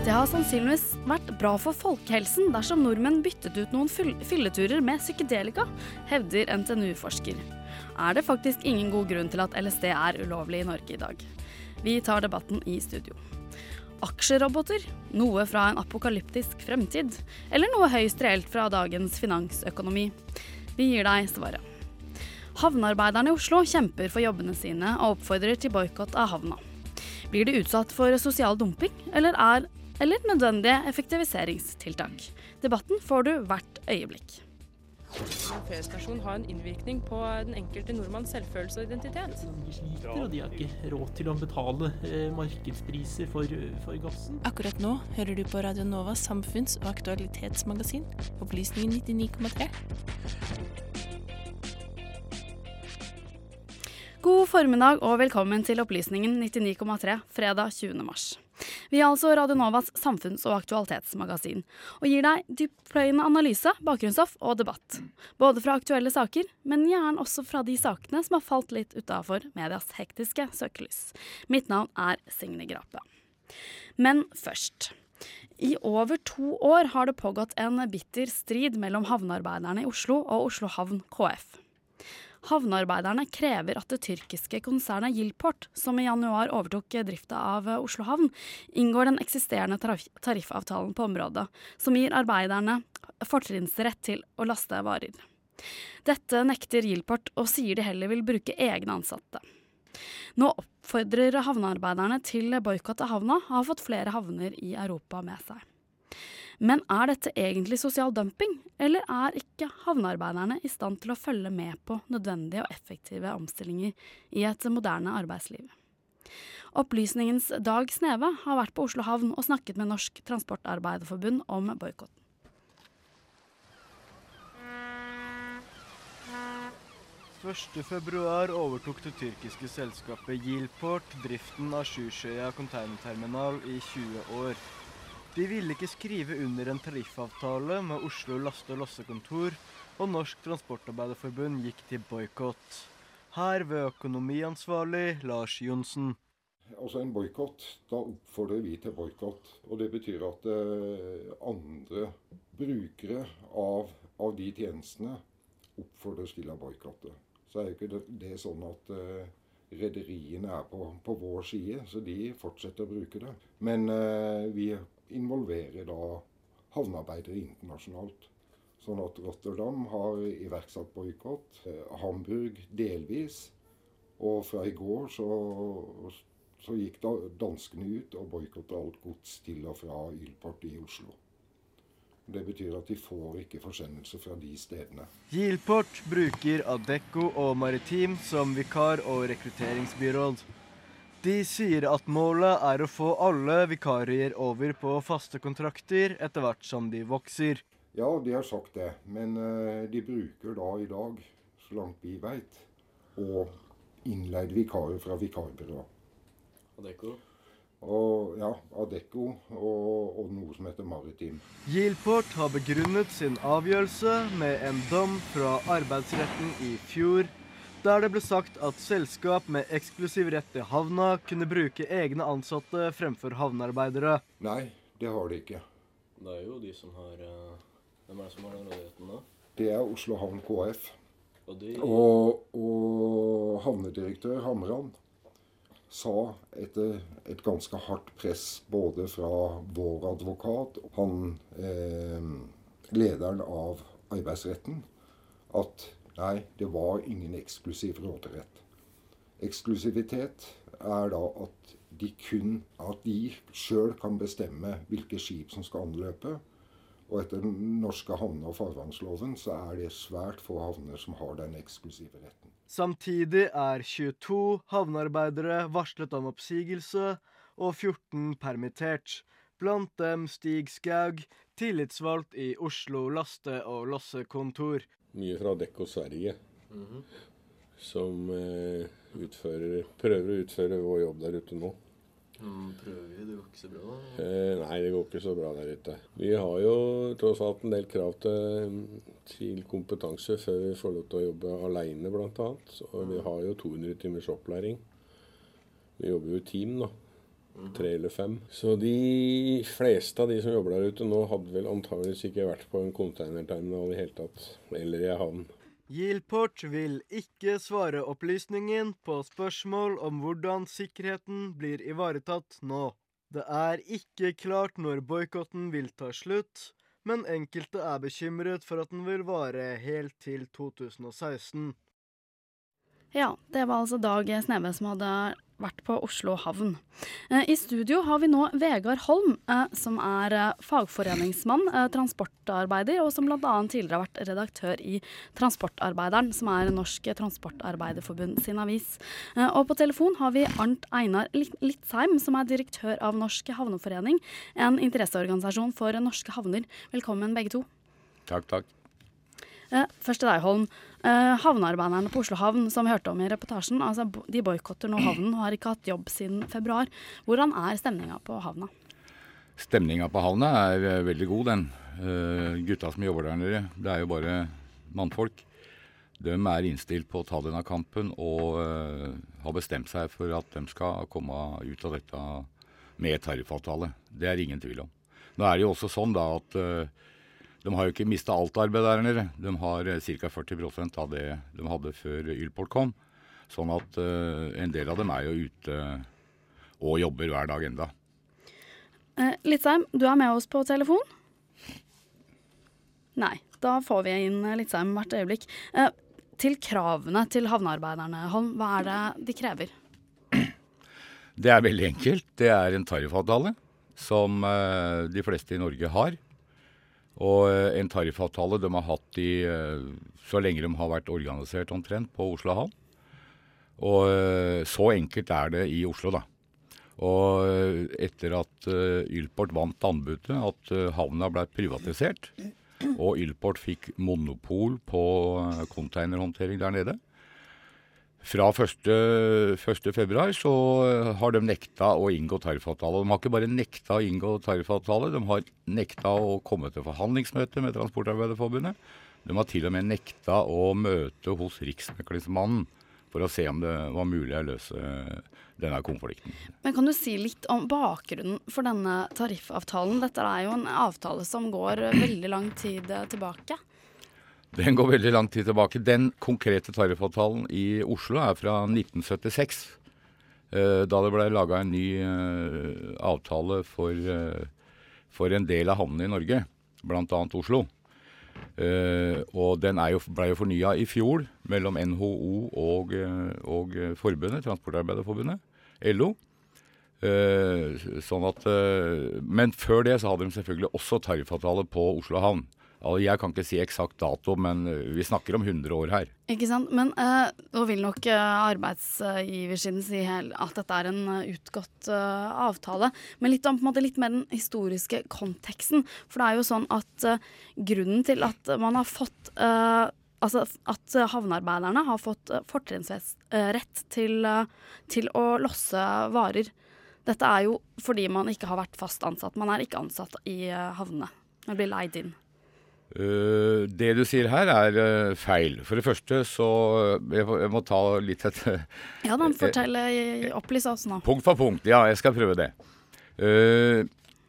Det har sannsynligvis vært bra for folkehelsen dersom nordmenn byttet ut noen fylleturer med psykedelika, hevder NTNU-forsker. Er det faktisk ingen god grunn til at LSD er ulovlig i Norge i dag? Vi tar debatten i studio. Aksjeroboter, noe fra en apokalyptisk fremtid, eller noe høyst reelt fra dagens finansøkonomi? Vi gir deg svaret. Havnearbeiderne i Oslo kjemper for jobbene sine og oppfordrer til boikott av havna. Blir de utsatt for sosial dumping, eller er eller nødvendige effektiviseringstiltak. Debatten får du hvert øyeblikk. Feriestasjon har en innvirkning på den enkelte nordmanns selvfølelse og identitet. De sliter, og de har ikke råd til å betale eh, markedspriser for, for gassen. Akkurat nå hører du på Radio Novas samfunns- og aktualitetsmagasin, Opplysningen 99,3. God formiddag og velkommen til Opplysningen 99,3 fredag 20. mars. Vi er altså Radionovas samfunns- og aktualitetsmagasin, og gir deg dyptpløyende analyse, bakgrunnsstoff og debatt. Både fra aktuelle saker, men gjerne også fra de sakene som har falt litt utafor medias hektiske søkelys. Mitt navn er Signe Grape. Men først. I over to år har det pågått en bitter strid mellom havnearbeiderne i Oslo og Oslo Havn KF. Havnearbeiderne krever at det tyrkiske konsernet Yilport, som i januar overtok drifta av Oslo havn, inngår den eksisterende tariffavtalen på området, som gir arbeiderne fortrinnsrett til å laste varer. Dette nekter Yilport, og sier de heller vil bruke egne ansatte. Nå oppfordrer havnearbeiderne til boikott av havna, og har fått flere havner i Europa med seg. Men er dette egentlig sosial dumping, eller er ikke havnearbeiderne i stand til å følge med på nødvendige og effektive omstillinger i et moderne arbeidsliv? Opplysningens Dag Sneve har vært på Oslo havn og snakket med Norsk Transportarbeiderforbund om boikotten. februar overtok det tyrkiske selskapet Yilport driften av Sjusjøya containerterminal i 20 år. De ville ikke skrive under en tariffavtale med Oslo laste- og lossekontor, og Norsk Transportarbeiderforbund gikk til boikott. Her ved økonomiansvarlig Lars Johnsen. Altså En boikott, da oppfordrer vi til boikott. Og det betyr at eh, andre brukere av, av, de tjenestene oppfordres til å boikotte. Så er jo ikke det, det sånn at eh, rederiene er på, på, vår side, så de fortsetter å bruke det. Men eh, vi involverer da havnearbeidere internasjonalt. Sånn at Rotterdam har iverksatt boikott. Hamburg delvis. Og fra i går så, så gikk da danskene ut og boikotta alt gods til og fra Ylport i Oslo. Det betyr at de får ikke forsendelse fra de stedene. Gilport bruker Adecco og Maritim som vikar- og rekrutteringsbyråd. De sier at målet er å få alle vikarier over på faste kontrakter etter hvert som de vokser. Ja, de har sagt det. Men uh, de bruker da i dag, så langt vi veit, og innleide vikarer fra vikarbyrå. Adecco? Og ja, Adecco og, og, noe som heter Maritim. Gilport har begrunnet sin avgjørelse med en dom fra arbeidsretten i fjor der det ble sagt at selskap med eksklusiv rett til havna kunne bruke egne ansatte fremfor havnearbeidere. Nei, det har de ikke. Det er jo de som har uh, Hvem er det som har den rådigheten da? Det er Oslo Havn KF. Og, de... og, og havnedirektør Hamran sa etter et ganske hardt press både fra vår advokat og han eh, lederen av arbeidsretten, at nei, det var ingen eksklusiv råderett. Eksklusivitet er da at de kun at de sjøl kan bestemme hvilke skip som skal anløpe. Og etter den norske havne- og farvannsloven så er det svært få havner som har den eksklusive retten. Samtidig er 22 havnearbeidere varslet om oppsigelse og 14 permittert. Blant dem Stig Skaug, tillitsvalgt i Oslo laste- og lossekontor. Mye fra Dekko Sverige. Som eh, utfører, prøver å utføre vår jobb der ute nå. Mm, prøver det går ikke så bra. da. Eh, nei, det går ikke så bra der ute. Vi har jo tross alt en del krav til, til kompetanse før vi får lov til å jobbe aleine, bl.a. Og vi har jo 200 timers opplæring. Vi jobber jo i team, da. Tre eller fem. Så de fleste av de som jobber der ute nå, hadde vel antageligvis ikke vært på en containerterminal i hele tatt. Eller i havn. Yieldport vil ikke svare opplysningen på spørsmål om hvordan sikkerheten blir ivaretatt nå. Det er ikke klart når boikotten vil ta slutt, men enkelte er bekymret for at den vil vare helt til 2016. Ja, det var altså Dag Sneve som hadde vært på Oslo havn. Eh, I studio har vi nå Vegard Holm, eh, som er eh, fagforeningsmann, transportarbeider, og som bl.a. tidligere har vært redaktør i Transportarbeideren, som er Norsk Transportarbeiderforbund sin avis. Og på telefon har vi Arnt Einar Lit- Litzheim, som er direktør av Norsk havneforening, en interesseorganisasjon for norske havner. Velkommen begge to. Takk, takk. Først til deg, Holm. Eh, havnearbeiderne på Oslo havn, som vi hørte om i reportasjen, altså, de boikotter nå havnen og har ikke hatt jobb siden februar. Hvordan er stemninga på havna? Stemninga på havna er eh, veldig god, den. Uh, gutta som jobber der nede, det er jo bare mannfolk. De er innstilt på å ta denne kampen og uh, har bestemt seg for at de skal komme ut av dette med tariffavtale. Det er ingen tvil om. Nå er det jo også sånn da at eh, de har jo ikke mista alt arbeid der nede. De har eh, ca. 40% av det de hadde før Ylport kom. Sånn at uh, en del av dem er jo ute og jobber hver dag enda. Eh, Litzheim, du er med oss på telefon? Nei. Da får vi inn eh, Litzheim hvert øyeblikk. Eh, til kravene til havnearbeiderne, Holm, hva er det de krever? Det er veldig enkelt. Det er en tariffavtale som eh, de fleste i Norge har. Og eh, en tariffavtale de har hatt i eh, så lenge de har vært organisert omtrent på Oslo havn. Og eh, så enkelt er det i Oslo, da. Og etter at Ylport vant anbudet, at havna ble privatisert, og Ylport fikk monopol på containerhåndtering der nede, fra 1. 1. februar så eh, har de nekta å inngå tariffavtale. De har ikke bare nekta å inngå tariffavtale, de har nekta å komme til forhandlingsmøte med Transportarbeiderforbundet. De har til og med nekta å møte hos Riksmeklingsmannen for å se om det var mulig å løse denne konflikten. Men Kan du si litt om bakgrunnen for denne tariffavtalen? Dette er jo en avtale som går veldig lang tid eh, tilbake. Den går veldig lang tid tilbake. Den konkrete tariffavtalen i Oslo er fra 1976. eh, Da det ble laga en ny eh, avtale for, eh, for en del av havnene i Norge, bl.a. Oslo. Og den jo, ble jo fornya i fjor mellom NHO og, og forbundet, Transportarbeiderforbundet, LO. Sånn at, men før det så hadde de selvfølgelig også tariffavtale på Oslo havn. Jeg kan ikke si eksakt dato, men eh, vi snakker om 100 år her. Ikke sant? Men eh, nå vil nok eh, arbeidsgiversiden si at dette er en utgått avtale. Men litt om måte litt mer den historiske konteksten. For det er jo sånn at grunnen til at man har fått Altså at havnearbeiderne har fått fortrinnsrett til, til å losse varer. Dette er jo fordi man ikke har vært fast ansatt. Man er ikke ansatt i havnene. Man blir leid inn. Eh, det du sier her er eh, feil. For det første så Jeg, må- jeg må ta litt et Ja da, fortell, eh, opplys oss nå. Punkt for punkt. Ja, jeg skal prøve det. Eh,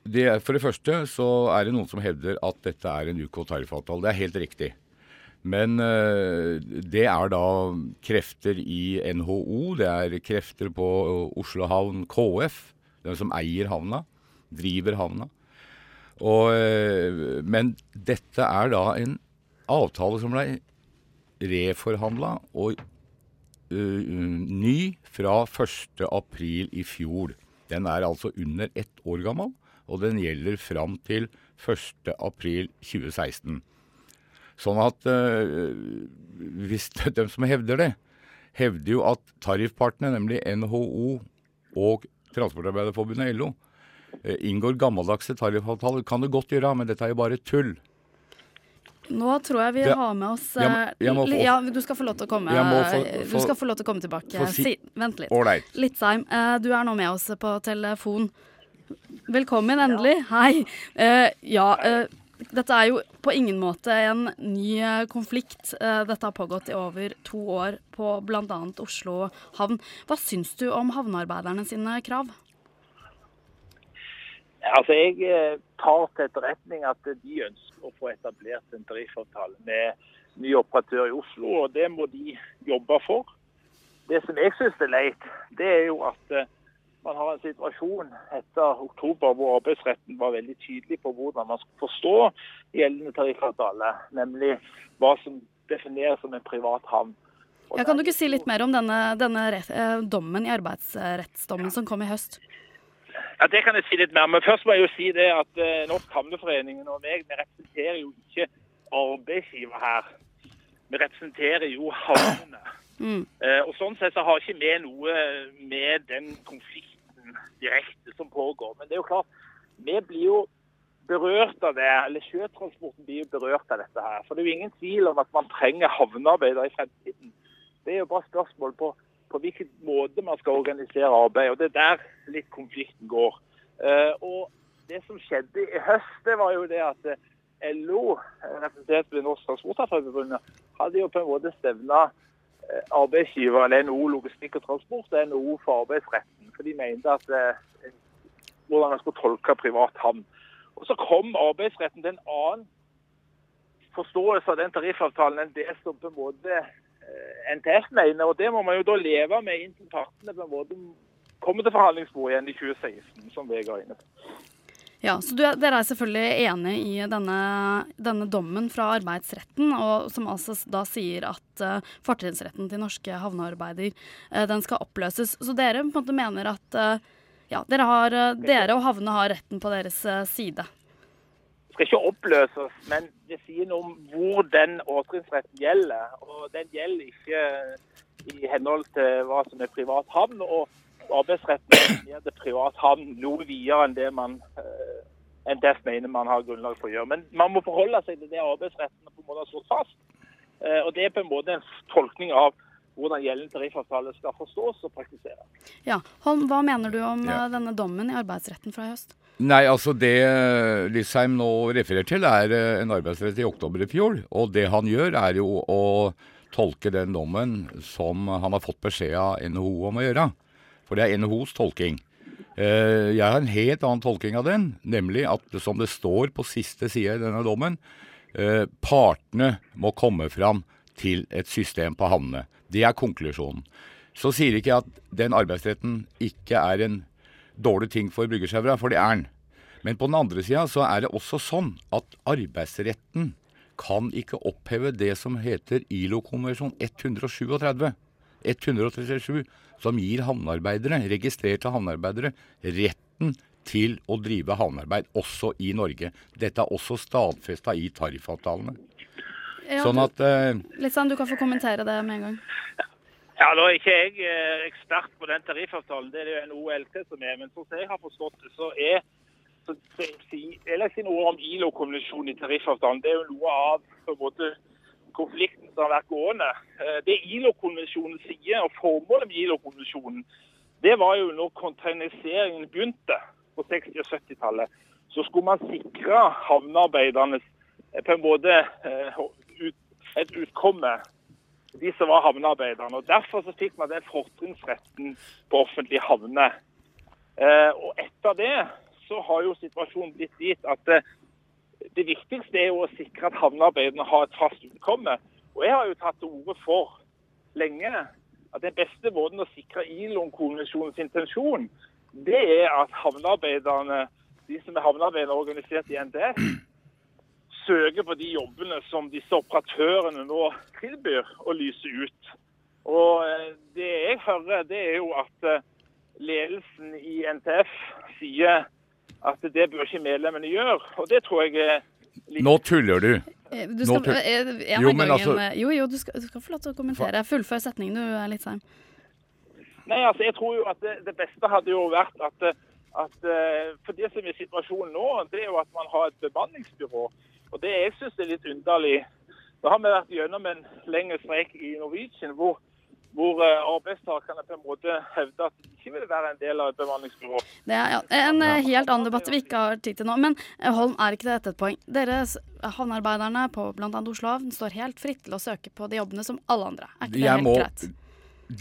det for det første så er det noen som hevder at dette er en UK tariffavtale. Det er helt riktig. Men eh, det er da krefter i NHO, det er krefter på Oslo Havn KF, den som eier havna, driver havna. Og, eh, men dette er da en avtale som ble reforhandla og uh, ny fra 1. april i fjor. Den er altså under ett år gammel, og den gjelder fram til 1. april 2016. Sånn at uh, hvis de som hevder det, hevder jo at tariffpartene, nemlig NHO og Transportarbeiderforbundet LO, inngår gammeldagse tariffavtaler. Kan det godt gjøre, men dette er jo bare tull. Nå tror jeg vi Det- har med oss Jeg må- jeg må eh, få- Ja, du skal få lov til å komme få- Du skal få lov til å komme tilbake. si- Si, vent litt. Right. Litzheim, eh, du er nå med oss på telefon. Velkommen, endelig. Hei. Eh, ja, eh, dette er jo på ingen måte en ny eh, konflikt. Eh, dette har pågått i over to år på bl.a. Oslo havn. Hva syns du om havnearbeiderne sine krav? Altså, Jeg eh, tar til etterretning at de ønsker å få etablert en tariffavtale med ny operatør i Oslo, og det må de jobbe for. Det som jeg syns er leit, det er jo at eh, man har en situasjon etter oktober hvor arbeidsretten var veldig tydelig på hvordan man skulle forstå gjeldende tariffavtale, nemlig hva som defineres som en privat havn. Ja, kan du ikke si litt mer om denne, denne eh, dommen i arbeidsrettsdommen som kom i høst? Ja, Det kan jeg si litt mer. Men først må jeg jo si det at eh, Norsk Havneforening og meg, vi representerer jo ikke arbeidsgiver her. Vi representerer jo havnene. Mm. Eh, og Sånn sett så har ikke vi noe med den konflikten direkte som pågår. Men det er jo klart, vi blir jo berørt av det. Eller sjøtransporten blir jo berørt av dette her. For det er jo ingen tvil om at man trenger havnearbeidere i fremtiden. Det er jo bare spørsmål på, på hvilken måte man skal organisere arbeid. og Det er der litt konflikten går. Eh, og Det som skjedde i høst, det var jo det at eh, LO, representert ved Norsk Transportarbeiderforbund, hadde jo på en måte stevna eh, arbeidsgiver, eller NHO Logistikk og Transport og NHO for arbeidsretten. For de mente at hvordan man skulle tolke privat havn. Og Så kom arbeidsretten til en annen forståelse av den tariffavtalen enn det som på en måte NTF mener. og Det må man jo da leve med inntil partene på en måte kommer til forhandlingsbordet igjen i 2016, som Vegard er inne på. Ja, så du, Dere er selvfølgelig enig i denne, denne dommen fra arbeidsretten, og som altså da sier at uh, fortrinnsretten til norske havnearbeider uh, den skal oppløses. Så dere på en måte mener at uh, ja, dere, har, uh, dere og havnene har retten på deres side? Skal ikke oppløses, men det sier noe om hvor den åtrinnsretten gjelder. Og den gjelder ikke i henhold til hva som er privat havn. og arbeidsretten gjør det privat havn noe videre enn det man enn det mener man har grunnlag for å gjøre. Men man må forholde seg til det arbeidsretten på en måte har slått fast. Eh, og Det er på en måte en tolkning av hvordan gjeldende tariffavtale skal forstås og praktiseres. Ja, Holm, Hva mener du om Ja. uh, denne dommen i arbeidsretten fra i høst? Nei, altså det Lysheim nå refererer til, er eh, en arbeidsrett i oktober i fjor. Og det han gjør, er jo å tolke den dommen som han har fått beskjed av NHO om å gjøre. For det er NHOs tolking. Eh, Jeg har en helt annen tolking av den, nemlig at som det står på siste side i denne dommen, eh, partene må komme fram til et system på havnene. Det er konklusjonen. Så sier ikke jeg at den arbeidsretten ikke er en dårlig ting for bryggersjauere, for det er den. Men på den andre sida så er det også sånn at arbeidsretten kan ikke oppheve det som heter ILO-konvensjon 137. 137, som gir havnearbeidere, registrerte havnearbeidere, retten til å drive havnearbeid også i Norge. Dette er også stadfesta i tariffavtalene. Ja, Sånn at eh, Litt sånn, Du kan få kommentere det med en gang. Ja, Nå er ikke jeg eh, ekspert på den tariffavtalen, det er det jo en OLT som er. Men sånn som jeg har forstått det, så er så, så, si, Jeg legger ikke noe om ILO-konvensjonen i tariffavtalen. Det er jo noe av på en måte konflikten som har vært gående. Eh, Det ILO-konvensjonen sier, og formålet med ILO-konvensjonen, det var jo når containeriseringen begynte på 60- og 70-tallet. Så skulle man sikre havnearbeidernes på en måte eh, et utkomme de som var havnearbeiderne. Og Derfor så fikk man den fortrinnsretten på offentlige havner. Eh, og etter det så har jo situasjonen blitt dit at eh, det viktigste er jo å sikre at havnearbeiderne har et fast utkomme. Og jeg har jo tatt til orde for lenge at den beste måten å sikre ILO-konvensjonens intensjon, det er at havnearbeiderne, de som er havnearbeidere organisert i NTF, søker på de jobbene som disse operatørene nå tilbyr å lyse ut. Og eh, det jeg hører, det er jo at eh, ledelsen i NTF sier at det bør ikke medlemmene gjøre. Og det tror jeg er litt Nå tuller du. Eh, Du Nå skal, tull- eh, en Jo, men altså- jo, jo, du skal, du skal få lov til å kommentere. Fullfør setningen, du er litt sein. Nei, altså jeg tror jo at det, det beste hadde jo vært at, at For det som er situasjonen nå, det er jo at man har et bemanningsbyrå. Og det jeg syns er litt underlig Da har vi vært gjennom en lengre streik i Norwegian hvor, hvor eh, arbeidstakerne på en måte hevder at de ikke vil være en del av et bemanningsbyrå. Det er ja, en eh, helt annen debatt vi ikke har tid til nå. Men eh, Holm, er ikke dette et poeng? Dere havnearbeiderne på bl.a. Oslo havn står helt fritt til å søke på de jobbene som alle andre. Er ikke det Jeg helt må, greit?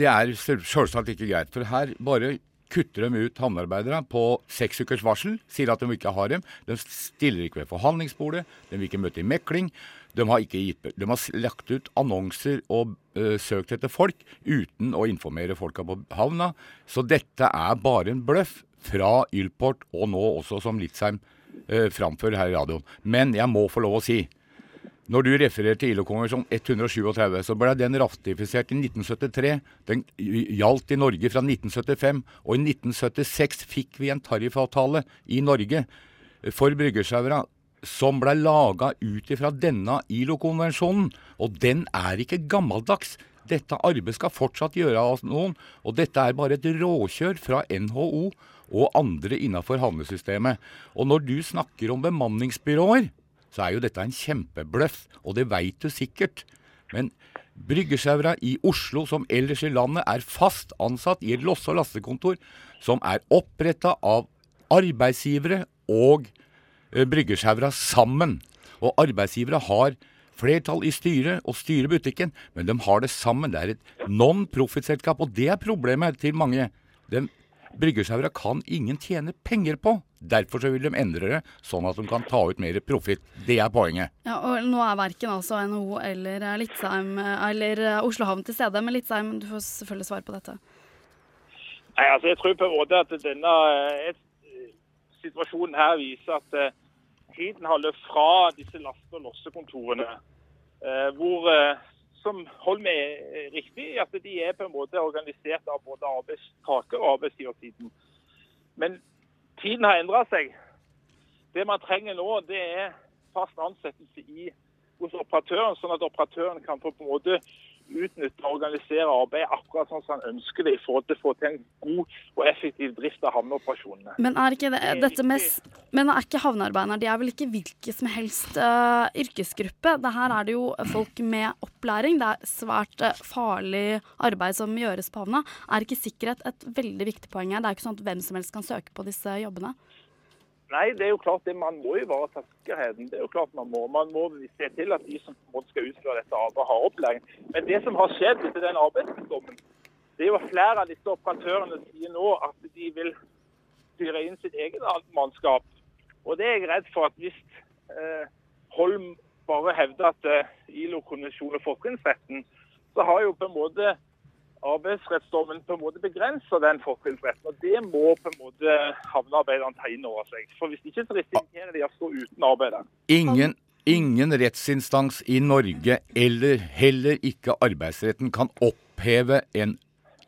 det er selvsagt ikke greit. For her bare kutter de ut havnearbeidere på seks ukers varsel. Sier at de ikke har dem. De stiller ikke ved forhandlingsbordet. De vil ikke møte i mekling. De har, gitt, de har lagt ut annonser og ø, søkt etter folk uten å informere folka på havna. Så dette er bare en bløff fra Ylport, og nå også som Litzheim øh, framfører her i radioen. Men jeg må få lov å si når du refererer til ILO-konvensjon 137, så ble den ratifisert i 1973. Den gjaldt i Norge fra 1975, og i 1976 fikk vi en tariffavtale i Norge for bryggesjauere som ble laga ut ifra denne ILO-konvensjonen. Og den er ikke gammeldags. Dette arbeidet skal fortsatt gjøre av noen, og dette er bare et råkjør fra NHO og andre innafor havnesystemet. Og når du snakker om bemanningsbyråer, så er jo dette en kjempebløff, og det veit du sikkert. Men bryggesjauere i Oslo som ellers i landet er fast ansatt i et losse- og lastekontor som er oppretta av arbeidsgivere og eh, bryggesjauere sammen. Og arbeidsgivere har flertall i styret og styrer butikken, men de har det sammen. Det er et non-profit-selskap, og det er problemet til mange. De Bryggesjauere kan ingen tjene penger på. Derfor så vil de endre det, sånn at de kan ta ut mer profitt. Det er poenget. Ja, og nå er verken altså NHO eller eh, eh, eller eh, Oslo havn til stede, men Litzheim, du får selvfølgelig svar på dette. Nei, altså Jeg tror på en måte at denne et, situasjonen her viser at uh, tiden har løpt fra disse laste- og lossekontorene. Uh, hvor, uh, som holder med riktig at de er på en måte organisert av både arbeidstaker- og arbeidsgiversiden. Men tiden har endra seg. Det man trenger nå, det er fast ansettelse i, hos operatøren, sånn at operatøren kan på en måte utnytte og organisere arbeidet akkurat sånn som han ønsker det, i forhold til å få til en god og effektiv drift av havneoperasjonene. Men er ikke det, dette med, men er ikke havnearbeidere De er vel ikke hvilken som helst uh, yrkesgruppe? Det her er det jo folk med opplæring. Det er svært eh, farlig arbeid som gjøres på havna. Er ikke sikkerhet et veldig viktig poeng her? Det er ikke sånn at hvem som helst kan søke på disse jobbene. Nei, det er jo klart det man må ivareta sikkerheten. Det er jo klart Man må Man må se til at de som skal utføre dette arbeidet, har opplæring. Men det som har skjedd etter den arbeidsdommen, det er jo flere av disse operatørene sier nå at de vil styre inn sitt eget mannskap. Og det er jeg redd for at hvis eh, Holm bare hevder at eh, ILO-konvensjonen og fortrinnsretten, så har jo på en måte arbeidsrettsdommen på en måte begrenser den fortrinnsretten. Og det må på en måte havnearbeiderne ta inn over seg. For hvis ikke så risikerer de å stå uten arbeid. Ingen, ingen rettsinstans i Norge, eller heller ikke arbeidsretten, kan oppheve en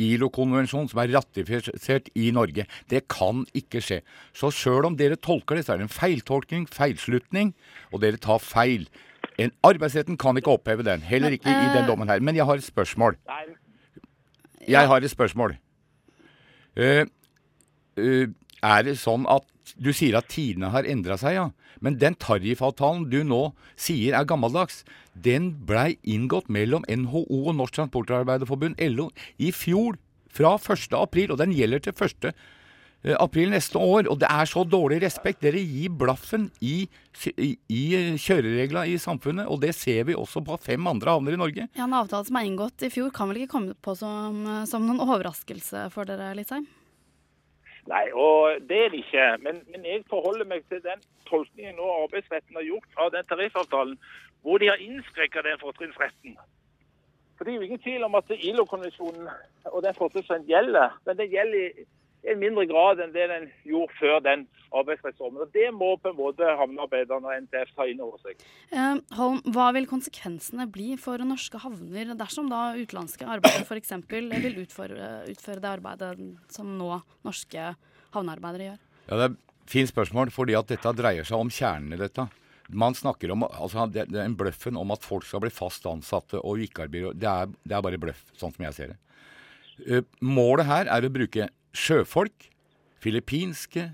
ILO-konvensjon som er ratifisert i Norge. Det kan ikke skje. Så sjøl om dere tolker det, så er det en feiltolkning, feilslutning, og dere tar feil. En arbeidsretten kan ikke oppheve den, heller ikke i den dommen her. Men jeg har et spørsmål. Jeg har et spørsmål. Uh, uh, er det sånn at Du sier at tidene har endra seg, ja. Men den tariffavtalen du nå sier er gammeldags, den blei inngått mellom NHO og Norsk Transportarbeiderforbund, LO, i fjor. Fra 1. april, og den gjelder til 1. eh, april neste år. Og det er så dårlig respekt. Dere gir blaffen i, i, i kjørereglene i samfunnet, og det ser vi også på fem andre havner i Norge. Ja, En avtale som er inngått i fjor, kan vel ikke komme på som, som noen overraskelse for dere, Litzheim? Nei, og det er det ikke. Men, men jeg forholder meg til den tolkningen nå arbeidsretten har gjort av den tariffavtalen, hvor de har innskrekka den fortrinnsretten. For Det er jo ingen tvil om at ILO-konvensjonen og den fortrinnsretten gjelder. Men den gjelder i en mindre grad enn det den gjorde før den arbeidsreformen. Og Det må på en måte havnearbeiderne og NTF ta inn over seg. Eh, Holm, hva vil konsekvensene bli for norske havner dersom da utenlandske arbeidere f.eks. vil utføre, utføre det arbeidet som nå norske havnearbeidere gjør? Ja, Det er fint spørsmål, fordi at dette dreier seg om kjernen i dette. Man snakker om, altså det, det er en bløffen om at folk skal bli fast ansatte og vikarbyrå. Det er, det er bare bløff, sånn som jeg ser det. Eh, målet her er å bruke sjøfolk, filippinske,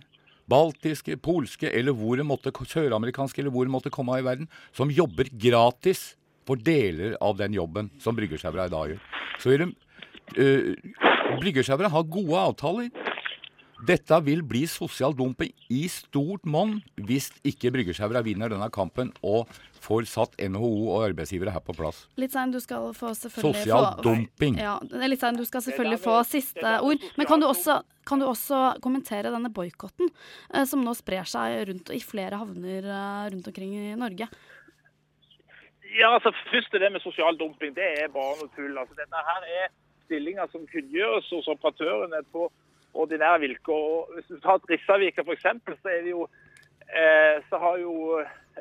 baltiske, polske eller hvor det måtte, søramerikanske eller hvor det måtte komme av i verden, som jobber gratis for deler av den jobben som bryggersjauere i dag gjør. Så uh, bryggersjauere har gode avtaler. Dette vil bli sosial dumping i stort monn hvis ikke bryggersjauere vinner denne kampen og får satt NHO og arbeidsgivere her på plass. Litt sein, du skal få selvfølgelig Sosial få, dumping. Ja, litt sein, du skal selvfølgelig få siste ord. Men kan du også, kan du også kommentere denne boikotten eh, som nå sprer seg rundt i flere havner eh, rundt omkring i Norge? Ja, altså Først det med sosial dumping. Det er bare noe tull. Altså, dette her er stillinger som kunngjøres hos operatørene på ordinære vilkår. Hvis du tar Drissavika f.eks., så eh, så har jo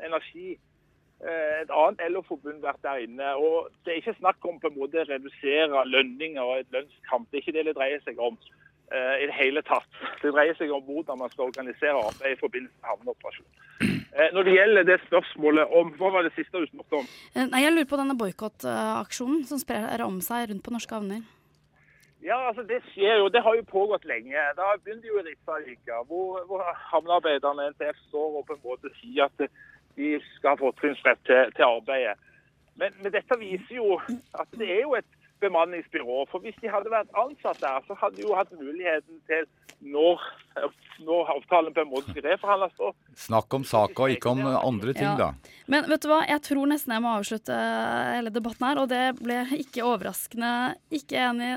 Energi eh, et annet LO-forbund vært der inne. og Det er ikke snakk om på en måte redusere lønninger og et lønnskamp. Det er ikke det det dreier seg om eh, i det hele tatt. Det dreier seg om hvordan man skal organisere arbeid i forbindelse med havneoperasjon. Eh, når det gjelder det spørsmålet om Hva var det siste du spurte om? Eh, Nei, jeg lurer på denne boikottaksjonen som sprer om seg rundt på norske havner. Ja, altså Det skjer jo, det har jo pågått lenge. Da begynte jo i Ritsavika, hvor, hvor havnearbeiderne NTF står og på en måte sier at de skal ha fortrinnsrett til, til arbeidet. Men, men, dette viser jo at det er jo et bemanningsbyrå. For hvis de hadde vært ansatt der, så hadde de jo hatt muligheten til når, når avtalen på en måte skal reforhandles. Snakk om saka, ikke om andre ting, Ja. da. Men vet du hva, jeg tror nesten jeg må avslutte eh, hele debatten her, og det ble ikke overraskende ikke enig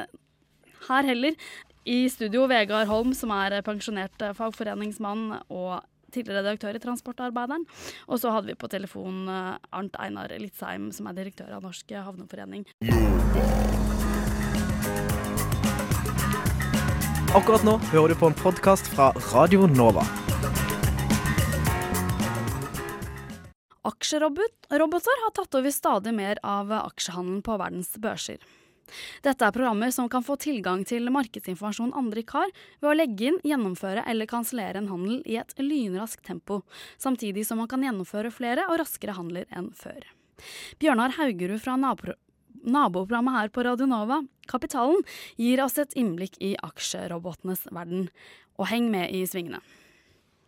her heller. I studio Vegard Holm, som er pensjonert eh, fagforeningsmann og tidligere redaktør i Transportarbeideren. Og så hadde vi på telefon eh, Arnt Einar Litzheim, som er direktør av Norsk Havneforening. Akkurat nå hører du på en podkast fra Radio Nova. Aksjeroboter har tatt over stadig mer av aksjehandelen på verdens børser. Dette er programmer som kan få tilgang til markedsinformasjon andre ikke har, ved å legge inn, gjennomføre eller kansellere en handel i et lynraskt tempo, samtidig som man kan gjennomføre flere og raskere handler enn før. Bjørnar Haugerud fra nabo naboprogrammet her på Radio Nova, Kapitalen, gir oss et innblikk i aksjerobotenes verden. Og heng med i svingene.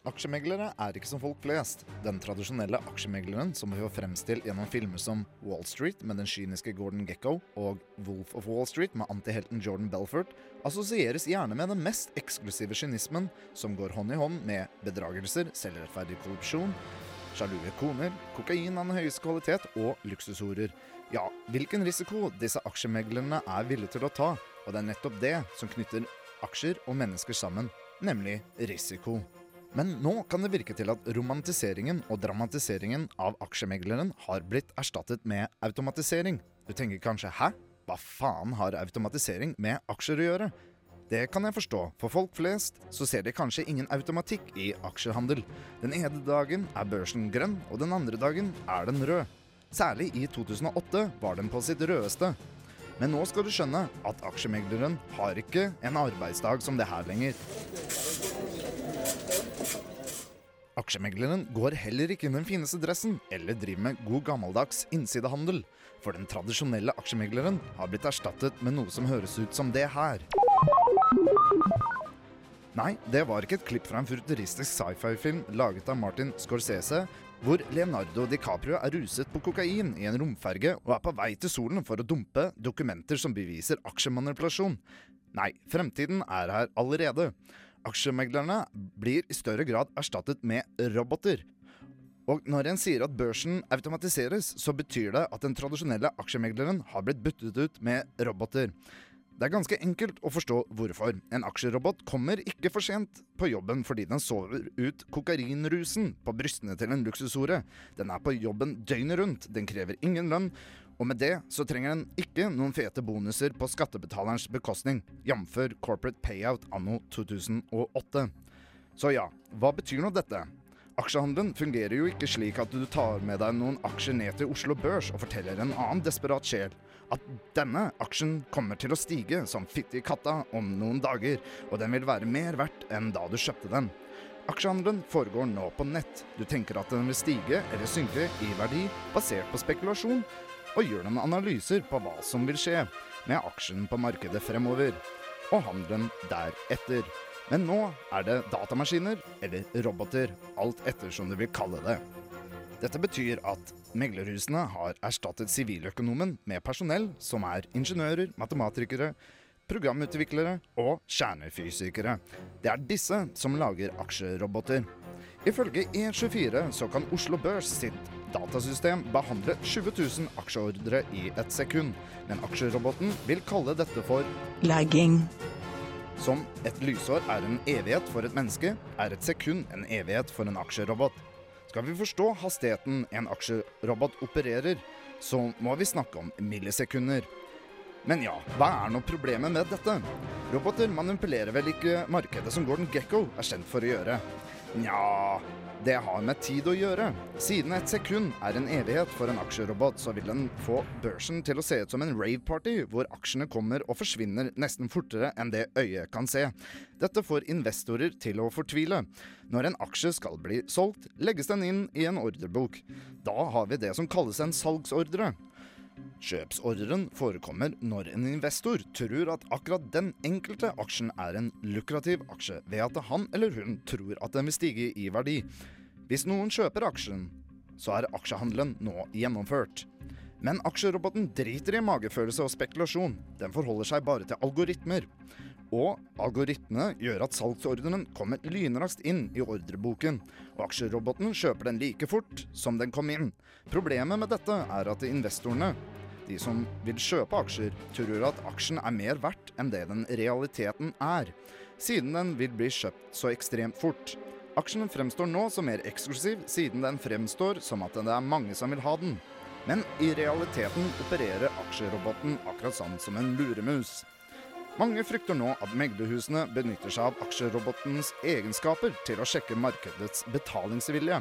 Aksjemeglere er ikke som folk flest. Den tradisjonelle aksjemegleren som vi har fremstilt gjennom filmer som Wall Street med den kyniske Gordon Gekko og Wolf of Wall Street med antihelten Jordan Belfort, assosieres gjerne med den mest eksklusive kynismen som går hånd i hånd med bedragelser, selvrettferdig korrupsjon, sjalue koner, kokain av den høyeste kvalitet og luksushorer. Ja, hvilken risiko disse aksjemeglerne er villige til å ta, og det er nettopp det som knytter aksjer og mennesker sammen, nemlig risiko. Men nå kan det virke til at romantiseringen og dramatiseringen av aksjemegleren har blitt erstattet med automatisering. Du tenker kanskje 'hæ? Hva faen har automatisering med aksjer å gjøre?' Det kan jeg forstå, for folk flest så ser de kanskje ingen automatikk i aksjehandel. Den ene dagen er børsen grønn, og den andre dagen er den rød. Særlig i 2008 var den på sitt rødeste. Men nå skal du skjønne at aksjemegleren har ikke en arbeidsdag som det her lenger. Aksjemegleren går heller ikke i den fineste dressen eller driver med god gammeldags innsidehandel. For den tradisjonelle aksjemegleren har blitt erstattet med noe som høres ut som det her. Nei, det var ikke et klipp fra en futuristisk sci-fi-film laget av Martin Scorsese, hvor Leonardo DiCaprio er ruset på kokain i en romferge og er på vei til solen for å dumpe dokumenter som beviser aksjemanipulasjon. Nei, fremtiden er her allerede. Aksjemeglerne blir i større grad erstattet med roboter. Og når en sier at børsen automatiseres, så betyr det at den tradisjonelle aksjemegleren har blitt byttet ut med roboter. Det er ganske enkelt å forstå hvorfor. En aksjerobot kommer ikke for sent på jobben fordi den sover ut kokainrusen på brystene til en luksushore. Den er på jobben døgnet rundt, den krever ingen lønn, Og med det så trenger en ikke noen fete bonuser på skattebetalerens bekostning, jf. corporate payout anno 2008. Så ja, hva betyr nå dette? Aksjehandelen fungerer jo ikke slik at du tar med deg noen aksjer ned til Oslo Børs og forteller en annen desperat sjel at denne aksjen kommer til å stige som fitte i katta om noen dager, og den vil være mer verdt enn da du kjøpte den. Aksjehandelen foregår nå på nett. Du tenker at den vil stige eller synke i verdi basert på spekulasjon, og gjør noen analyser på hva som vil skje med aksjen på markedet fremover, og handelen deretter. Men nå er det datamaskiner eller roboter, alt etter som du vil kalle det. Dette betyr at meglerhusene har erstattet siviløkonomen med personell som er ingeniører, matematikere, programutviklere og kjernefysikere. Det er disse som lager aksjeroboter. Ifølge E24 så kan Oslo Børs sitt datasystem behandle 20 000 aksjeordre i et sekund, men aksjeroboten vil kalle dette for Lagging. Som et lysår er en evighet for et menneske, er et sekund en evighet for en aksjerobot. Skal vi forstå hastigheten en aksjerobot opererer, så må vi snakke om millisekunder. Men ja, hva er nå problemet med dette? Roboter manipulerer vel ikke markedet som Gordon Gekko er kjent for å gjøre? Nja, det har med tid å gjøre. Siden et sekund er en evighet for en aksjerobot, så vil den få børsen til å se ut som en rave-party, hvor aksjene kommer og forsvinner nesten fortere enn det øyet kan se. Dette får investorer til å fortvile. Når en aksje skal bli solgt, legges den inn i en ordrebok. Da har vi det som kalles en salgsordre. Kjøpsordren forekommer når en investor tror at akkurat den enkelte aksjen er en lukrativ aksje, ved at han eller hun tror at den vil stige i verdi. Hvis noen kjøper aksjen, så er aksjehandelen nå gjennomført. Men aksjeroboten driter i magefølelse og spekulasjon. Den forholder seg bare til algoritmer. Og algoritmene gjør at salgsordren kommer lynraskt inn i ordreboken, og aksjeroboten kjøper den like fort som den kom inn. Problemet med dette er at investorene, de som vil kjøpe aksjer, tror at aksjen er mer verdt enn det den realiteten er, siden den vil bli kjøpt så ekstremt fort. Aksjen fremstår nå som mer eksklusiv, siden den fremstår som at det er mange som vil ha den. Men i realiteten opererer aksjeroboten akkurat sånn som en luremus. Mange frykter nå at meglerhusene benytter seg av aksjerobotens egenskaper til å sjekke markedets betalingsvilje.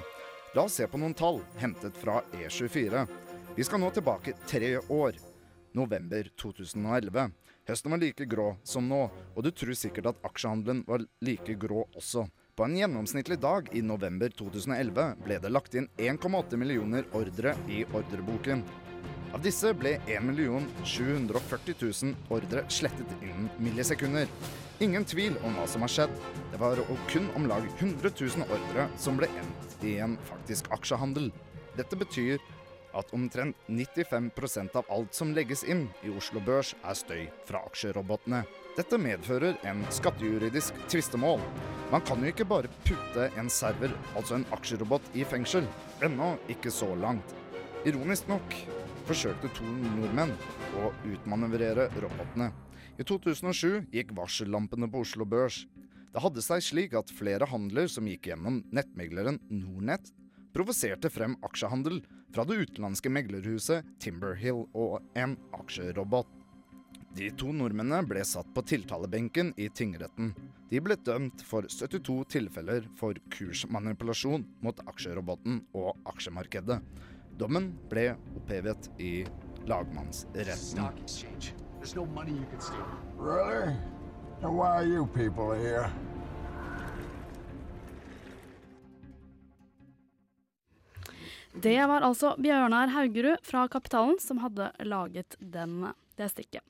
La oss se på noen tall hentet fra E24. Vi skal nå tilbake tre år. November 2011. Høsten var like grå som nå, og du tror sikkert at aksjehandelen var like grå også. På en gjennomsnittlig dag i november 2011 ble det lagt inn 1,8 millioner ordre i ordreboken. Av disse ble 1 740 000 ordre slettet innen millisekunder. Ingen tvil om hva som har skjedd. Det var kun om lag 100 000 ordre som ble endt i en faktisk aksjehandel. Dette betyr at omtrent 95% av alt som legges inn i Oslo Børs, er støy fra aksjerobotene. Dette medfører en skattejuridisk tvistemål. Man kan jo ikke bare putte en server, altså en aksjerobot, i fengsel. Ennå ikke så langt. Ironisk nok forsøkte to nordmenn å utmanøvrere robotene. I 2007 gikk varsellampene på Oslo Børs. Det hadde seg slik at flere handler som gikk gjennom nettmegleren Nornett, provoserte frem aksjehandel fra det utenlandske meglerhuset Timberhill og en aksjerobot. De to nordmennene ble satt på tiltalebenken i tingretten. De ble dømt for 72 tilfeller for kursmanipulasjon mot aksjeroboten og aksjemarkedet. Dommen ble opphevet i lagmannsretten. No money you can steal. Really? And why are you people here? Det var altså Bjørnar Haugerud fra Kapitalen som hadde laget den, det stikket.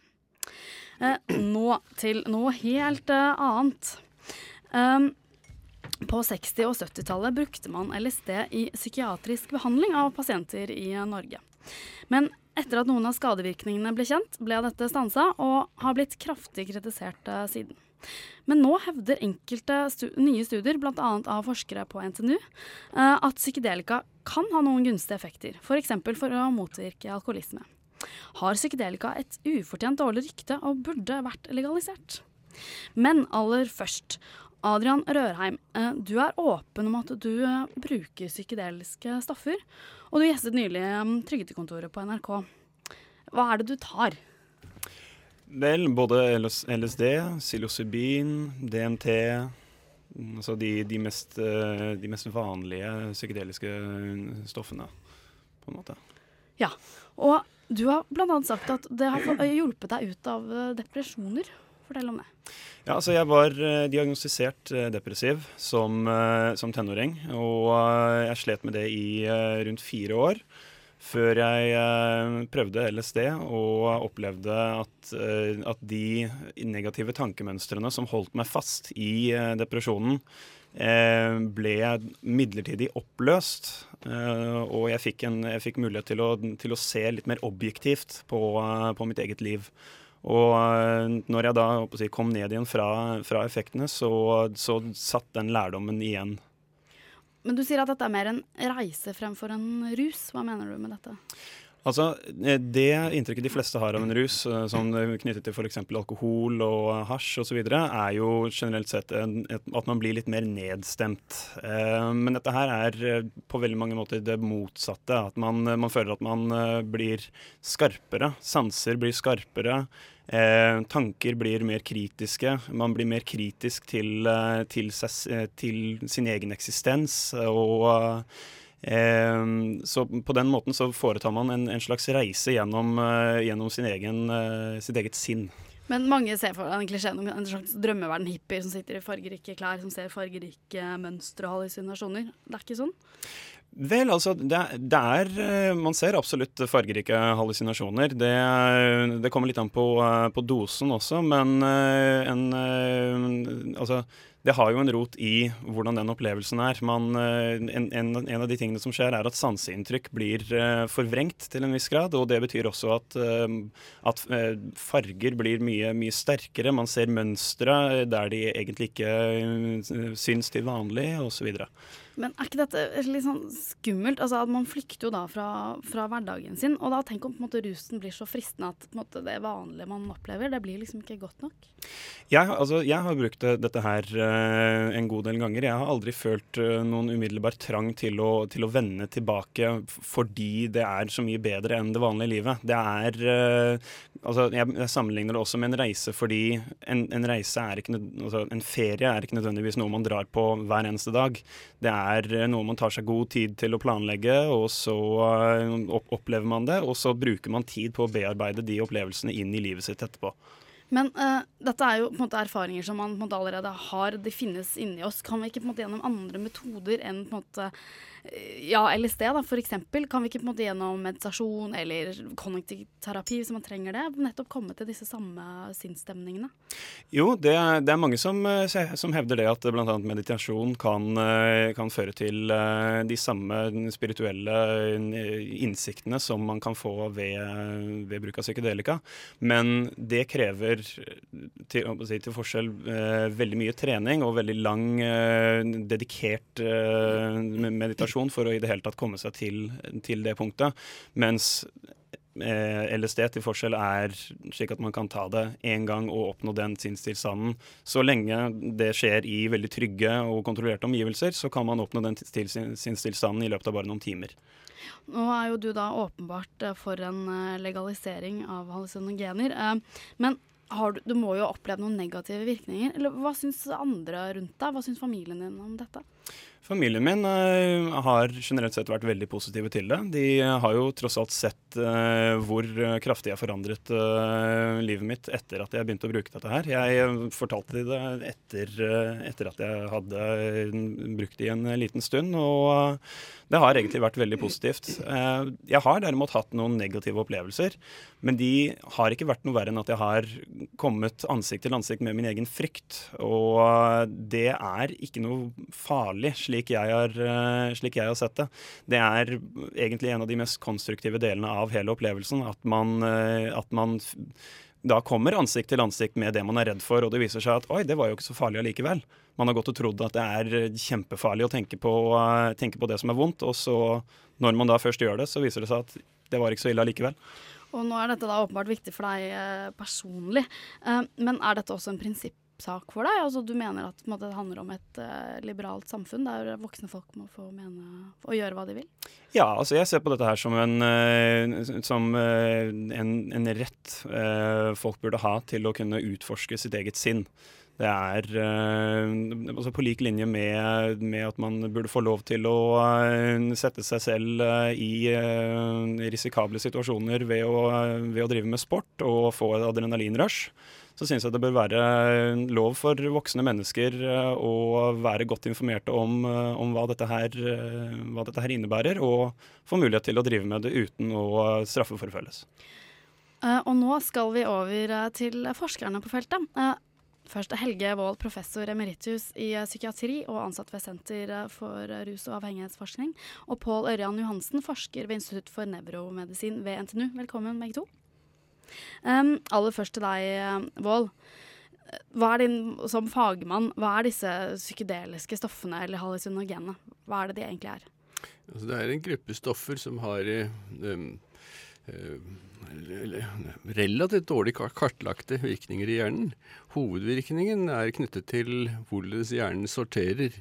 Eh, nå til noe helt eh, annet. Um, på 60- og 70-tallet brukte man LSD i psykiatrisk behandling av pasienter i Norge. Men etter at noen av skadevirkningene ble kjent, ble dette stansa og har blitt kraftig kritisert eh, siden. Men nå hevder enkelte stu nye studier, bl.a. av forskere på NTNU, eh, at psykedelika kan ha noen gunstige effekter, f.eks. For, for å motvirke alkoholisme. Har psykedelika et ufortjent dårlig rykte og burde vært legalisert? Men aller først, Adrian Rørheim, eh, du er åpen om at du eh, bruker psykedeliske stoffer, og du gjestet nylig eh, Trygdekontoret på NRK. Hva er det du tar? Vel, både LSD, psilocybin, DMT Altså de, de, mest, de mest vanlige psykedeliske stoffene, på en måte. Ja, og du har bl.a. sagt at det har hjulpet deg ut av depresjoner. Fortell om det. Ja, altså jeg var eh, diagnostisert eh, depressiv som, eh, som tenåring, og jeg slet med det i rundt fire år. Før jeg prøvde LSD og opplevde at, at de negative tankemønstrene som holdt meg fast i depresjonen, ble midlertidig oppløst. Og jeg fikk, en, jeg fikk mulighet til å, til å se litt mer objektivt på, på mitt eget liv. Og eh, når jeg da jeg, kom ned igjen fra, fra effektene, så, så satt den lærdommen igjen. Men du sier at dette er mer en reise fremfor en rus. Hva mener du med dette? Altså, eh, Det inntrykket de fleste har av en rus, eh, som knyttet til f.eks. alkohol og hasj osv., er jo generelt sett at man blir litt mer nedstemt. Eh, men dette her er eh, på veldig mange måter det motsatte. At man, man føler at man eh, blir skarpere. Sanser blir skarpere. Eh, tanker blir mer kritiske. Man blir mer kritisk til, eh, til, ses, eh, til sin egen eksistens. og Eh, så på den måten så foretar man en, en slags reise gjennom, eh, gjennom sin egen, eh, sitt eget sinn. Men mange ser for seg en klisjé om en slags drømmeverden hippier som sitter i fargerike klær, som ser fargerike mønstre og hallusinasjoner. Det er ikke sånn? Vel, altså, det, det er eh, Man ser absolutt fargerike hallusinasjoner. Det, det kommer litt an på, på dosen også, men en Altså, det har jo en rot i hvordan den opplevelsen er. Man, eh, en, en, av de tingene som skjer, er at sanseinntrykk blir eh, forvrengt til en viss grad. Og det betyr også at, eh, at farger blir mye, mye sterkere. Man ser mønstre der de egentlig ikke syns til vanlig, osv. Men er ikke dette litt sånn skummelt? Altså at Man flykter jo da fra, fra hverdagen sin. Og da tenk om på en måte rusen blir så fristende at måte, det vanlige man opplever, det blir liksom ikke godt nok. Jeg, altså, jeg har brukt dette her uh, en god del ganger. Jeg har aldri følt uh, noen umiddelbar trang til å, til å vende tilbake fordi det er så mye bedre enn det vanlige livet. Det er uh, altså, jeg, jeg sammenligner det også med en reise fordi en, en reise er ikke altså, En ferie er ikke nødvendigvis noe man drar på hver eneste dag. Det er eh, noe man tar seg god tid til å planlegge, og så eh, opplever man det, og så bruker man tid på å bearbeide de opplevelsene inn i livet sitt etterpå. Men uh, dette er jo på en måte erfaringer som man på en måte allerede har. De finnes inni oss. Kan vi ikke på en måte gjennom andre metoder enn på en måte ja, LSD da, for eksempel, kan vi ikke på en måte gjennom meditasjon eller kognitiv terapi, hvis man trenger det, nettopp komme til disse samme sinnsstemningene? Jo, det er, det er mange som, eh, som hevder det at bl.a. meditasjon kan, eh, kan føre til eh, de samme spirituelle innsiktene som man kan få ved, ved bruk av psykedelika. Men det krever, til, til forskjell, veldig mye trening og veldig lang, dedikert eh, meditasjon for å i det hele tatt komme seg til, til det punktet. Mens eh, LSD til forskjell er slik at man kan ta det én gang og oppnå den sinnstilstanden. Så lenge det skjer i veldig trygge og kontrollerte omgivelser, så kan man oppnå den til- sinnstilstanden i løpet av bare noen timer. Nå er jo du da åpenbart eh, for en eh, legalisering av hallusinogener. Men du, du må jo ha opplevd noen negative virkninger. Eller hva syns andre rundt deg? Hva syns familien din om dette? Familien min eh, har generelt sett vært veldig positive til det. De har jo tross alt sett eh, hvor kraftig jeg forandret eh, livet mitt etter at jeg begynte å bruke dette her. Jeg eh, fortalte de det etter, eh, etter at jeg hadde eh, brukt det i en liten stund, og eh, det har egentlig vært veldig positivt. Eh, jeg har derimot hatt noen negative opplevelser, men de har ikke vært noe verre enn at jeg har kommet ansikt til ansikt med min egen frykt. Og eh, det er ikke noe farlig, slik jeg har, eh, slik jeg har sett det. Det er egentlig en av de mest konstruktive delene av hele opplevelsen. At man, eh, at man da kommer ansikt til ansikt med det man er redd for, og det viser seg at oi, det var jo ikke så farlig allikevel. Man har gått og trodd at det er eh, kjempefarlig å tenke på, tenke på det som er vondt, og så, når man da først gjør det, så viser det seg at det var ikke så ille allikevel. Og nå er dette da åpenbart viktig for deg personlig, men er dette også en prinsipp sak for deg? Altså, du mener at måte, det handler om et uh, liberalt samfunn der voksne folk må få mene og gjøre hva de vil? Ja, altså jeg ser på dette her som en, uh, som, uh, en, en rett folk burde ha til å kunne utforske sitt eget sinn. Det er altså på lik linje med, med, at man burde få lov til å sette seg selv i risikable situasjoner ved å, ved å drive med sport og få et adrenalinrush så syns jeg det bør være lov for voksne mennesker eh, å være godt informerte om, eh, om hva, dette her, eh, hva, dette her, innebærer, og få mulighet til å drive med det uten å straffeforfølges. Og nå skal vi over til forskerne på feltet. Først Helge Wold, professor emeritus i psykiatri og ansatt ved Senter for rus- og avhengighetsforskning. Og Pål Ørjan Johansen, forsker ved Institutt for nevromedisin ved NTNU. Velkommen, begge to. Um, aller først til deg, Vål. Hva er din, som fagmann, hva er disse psykedeliske stoffene eller hallusinogene? Hva er det de egentlig er? Altså, det er en gruppe stoffer som har um, relativt dårlig kartlagte virkninger i hjernen. Hovedvirkningen er knyttet til hvordan hjernen sorterer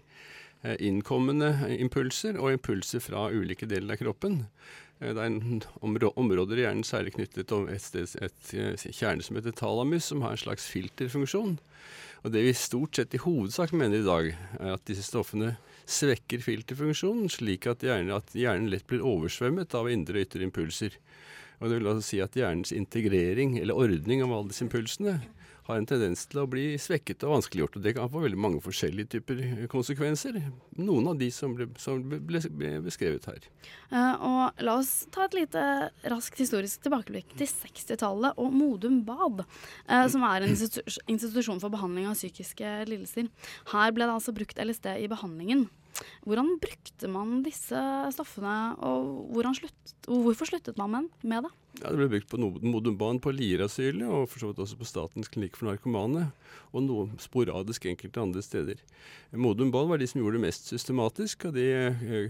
innkommende impulser og impulser fra ulike deler av kroppen. Eh, det er områder i hjernen særlig knyttet til et, et, et eh, kjerne som heter talamus, som har en slags filterfunksjon. Og Det vi stort sett i hovedsak mener i dag, er at disse stoffene svekker filterfunksjonen, slik at hjernen, at hjernen lett blir oversvømmet av indre og ytre impulser. Og Det vil altså si at hjernens integrering, eller ordning av alle disse impulsene, har en tendens til å bli svekket og vanskeliggjort. Og det kan få veldig mange forskjellige typer konsekvenser. Noen av de som ble, som ble, ble beskrevet her. Uh, og la oss ta et lite raskt historisk tilbakeblikk til 60-tallet og Modum Bad, uh, som er en institusjon for behandling av psykiske lidelser. Her ble det altså brukt LSD i behandlingen. Hvordan brukte man disse stoffene, og slutt, hvorfor sluttet man med det? Ja, det ble brukt på Modumban på Lierasylet, og for så vidt også på Statens klinikk for narkomane, og noe sporadisk enkelte andre steder. Modumban var de som gjorde det mest systematisk, og de, eh,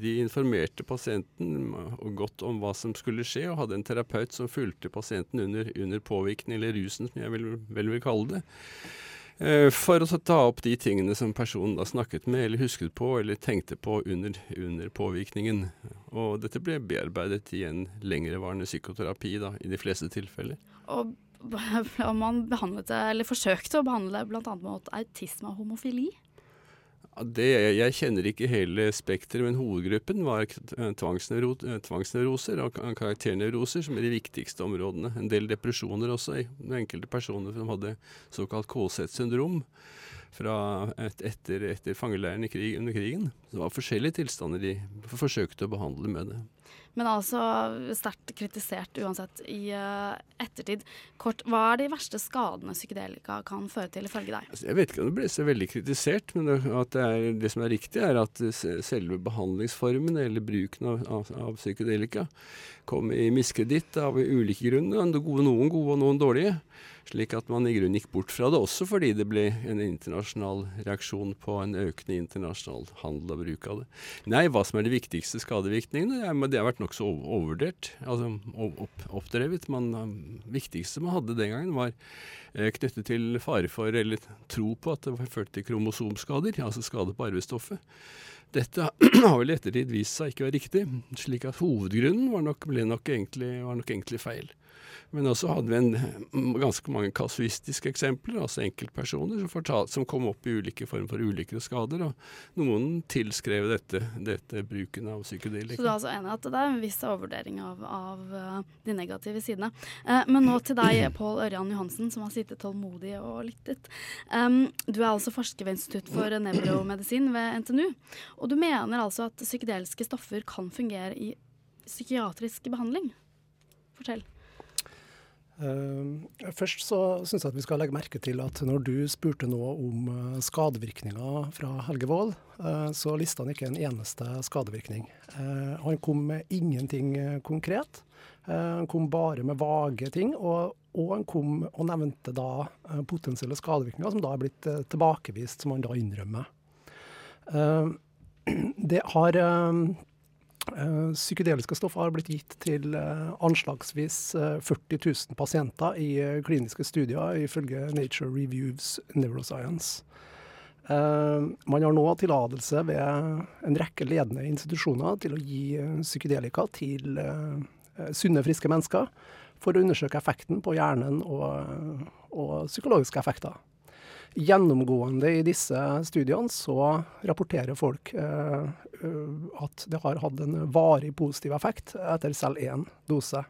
de informerte pasienten godt om hva som skulle skje, og hadde en terapeut som fulgte pasienten under, under påvirkning, eller rusen, som jeg vel vil kalle det. Eh, for å ta opp de tingene som personen da snakket med, eller husket på, eller tenkte på under, under påvirkningen. Og dette ble bearbeidet i en lengrevarende psykoterapi da, i de fleste tilfeller. Og man behandlet det, eller forsøkte å behandle det bl.a. mot autisme og homofili? Det, jeg kjenner ikke hele spekteret, men hovedgruppen var eh, tvangsnevro, eh, tvangsnevroser og karakternevroser, som er de viktigste områdene. En del depresjoner også, enkelte personer som hadde såkalt KZ-syndrom et, etter, etter fangeleiren krig, under krigen. Det var forskjellige tilstander de forsøkte å behandle med det men altså sterkt kritisert uansett i uh, ettertid. Kort, hva er de verste skadene psykedelika kan føre til, ifølge deg? Altså, jeg vet ikke om det ble så veldig kritisert, men det, det, er, det, som er riktig, er at selve behandlingsformen eller bruken av, av, av psykedelika kom i miskreditt av ulike grunner. Noen gode og noen dårlige. Slik at man i grunnen gikk bort fra det, også fordi det ble en internasjonal reaksjon på en økende internasjonal handel og bruk av det. Nei, hva som er de viktigste skadevirkningene, det har vært nokså overvurdert. Altså opp, oppdrevet. Man, det viktigste man hadde den gangen, var eh, knyttet til fare for, eller tro på, at det førte til kromosomskader, altså skade på arvestoffet. Dette har vel i ettertid vist seg ikke å være riktig, slik at hovedgrunnen var nok, nok egentlig, var nok egentlig feil. Men også hadde vi en, mm, ganske mange kasuistiske eksempler, altså enkeltpersoner som, fortalte, som kom opp i ulike former for ulykker og skader. Og noen tilskrev dette, dette bruken av psykedelika. Så du er altså enig at det er en viss overvurdering av, av uh, de negative sidene. Eh, men nå til deg, Pål Ørjan Johansen, som har sittet tålmodig og lyttet. Um, du er altså forsker ved Institutt for nevromedisin ved NTNU. Og du mener altså at psykedeliske stoffer kan fungere i psykiatrisk behandling? Fortell. Uh, først så syns jeg at vi skal legge merke til at når du spurte nå om uh, skadevirkninger fra Helge Wold, uh, så lista han ikke en eneste skadevirkning. han kom med ingenting konkret. han kom bare med vage ting, og, og han kom og nevnte da potensielle skadevirkninger som da er blitt tilbakevist, som han da innrømmer. det har Eh, psykedeliske stoffer har blitt gitt til eh, anslagsvis eh, 40 000 pasienter i eh, kliniske studier, ifølge Nature Reviews Neuroscience. Eh, man har nå tillatelse ved en rekke ledende institusjoner til å gi eh, psykedelika til eh, sunne, friske mennesker for å undersøke effekten på hjernen og, og psykologiske effekter. Gjennomgående i disse studiene så rapporterer folk eh, eh, at det har hatt en varig positiv effekt etter selv én dose.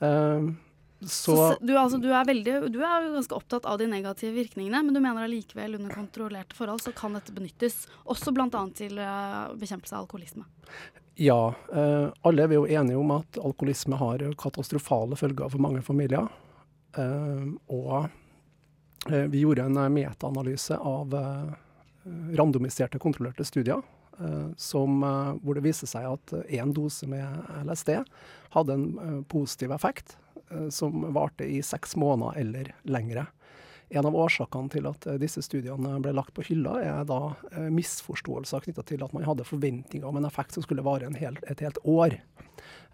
Uh, Så, så du, altså, du, er veldig, du er jo ganske opptatt av de negative virkningene, men du mener allikevel under kontrollerte forhold så kan dette benyttes, også bl.a. til eh, bekjempelse av alkoholisme. ja, eh, alle er vi jo enige om at alkoholisme har katastrofale følger for mange familier. Eh, og eh, vi gjorde en eh, metaanalyse av eh, randomiserte, kontrollerte studier. Eh, Som, eh, hvor det viste seg at én dose med LSD hadde en eh, positiv effekt som varte i seks måneder eller lengre. En av årsakene til at disse studiene ble lagt på hylla, er da misforståelser knytta til at man hadde forventninger om en effekt som skulle vare hel, et helt år.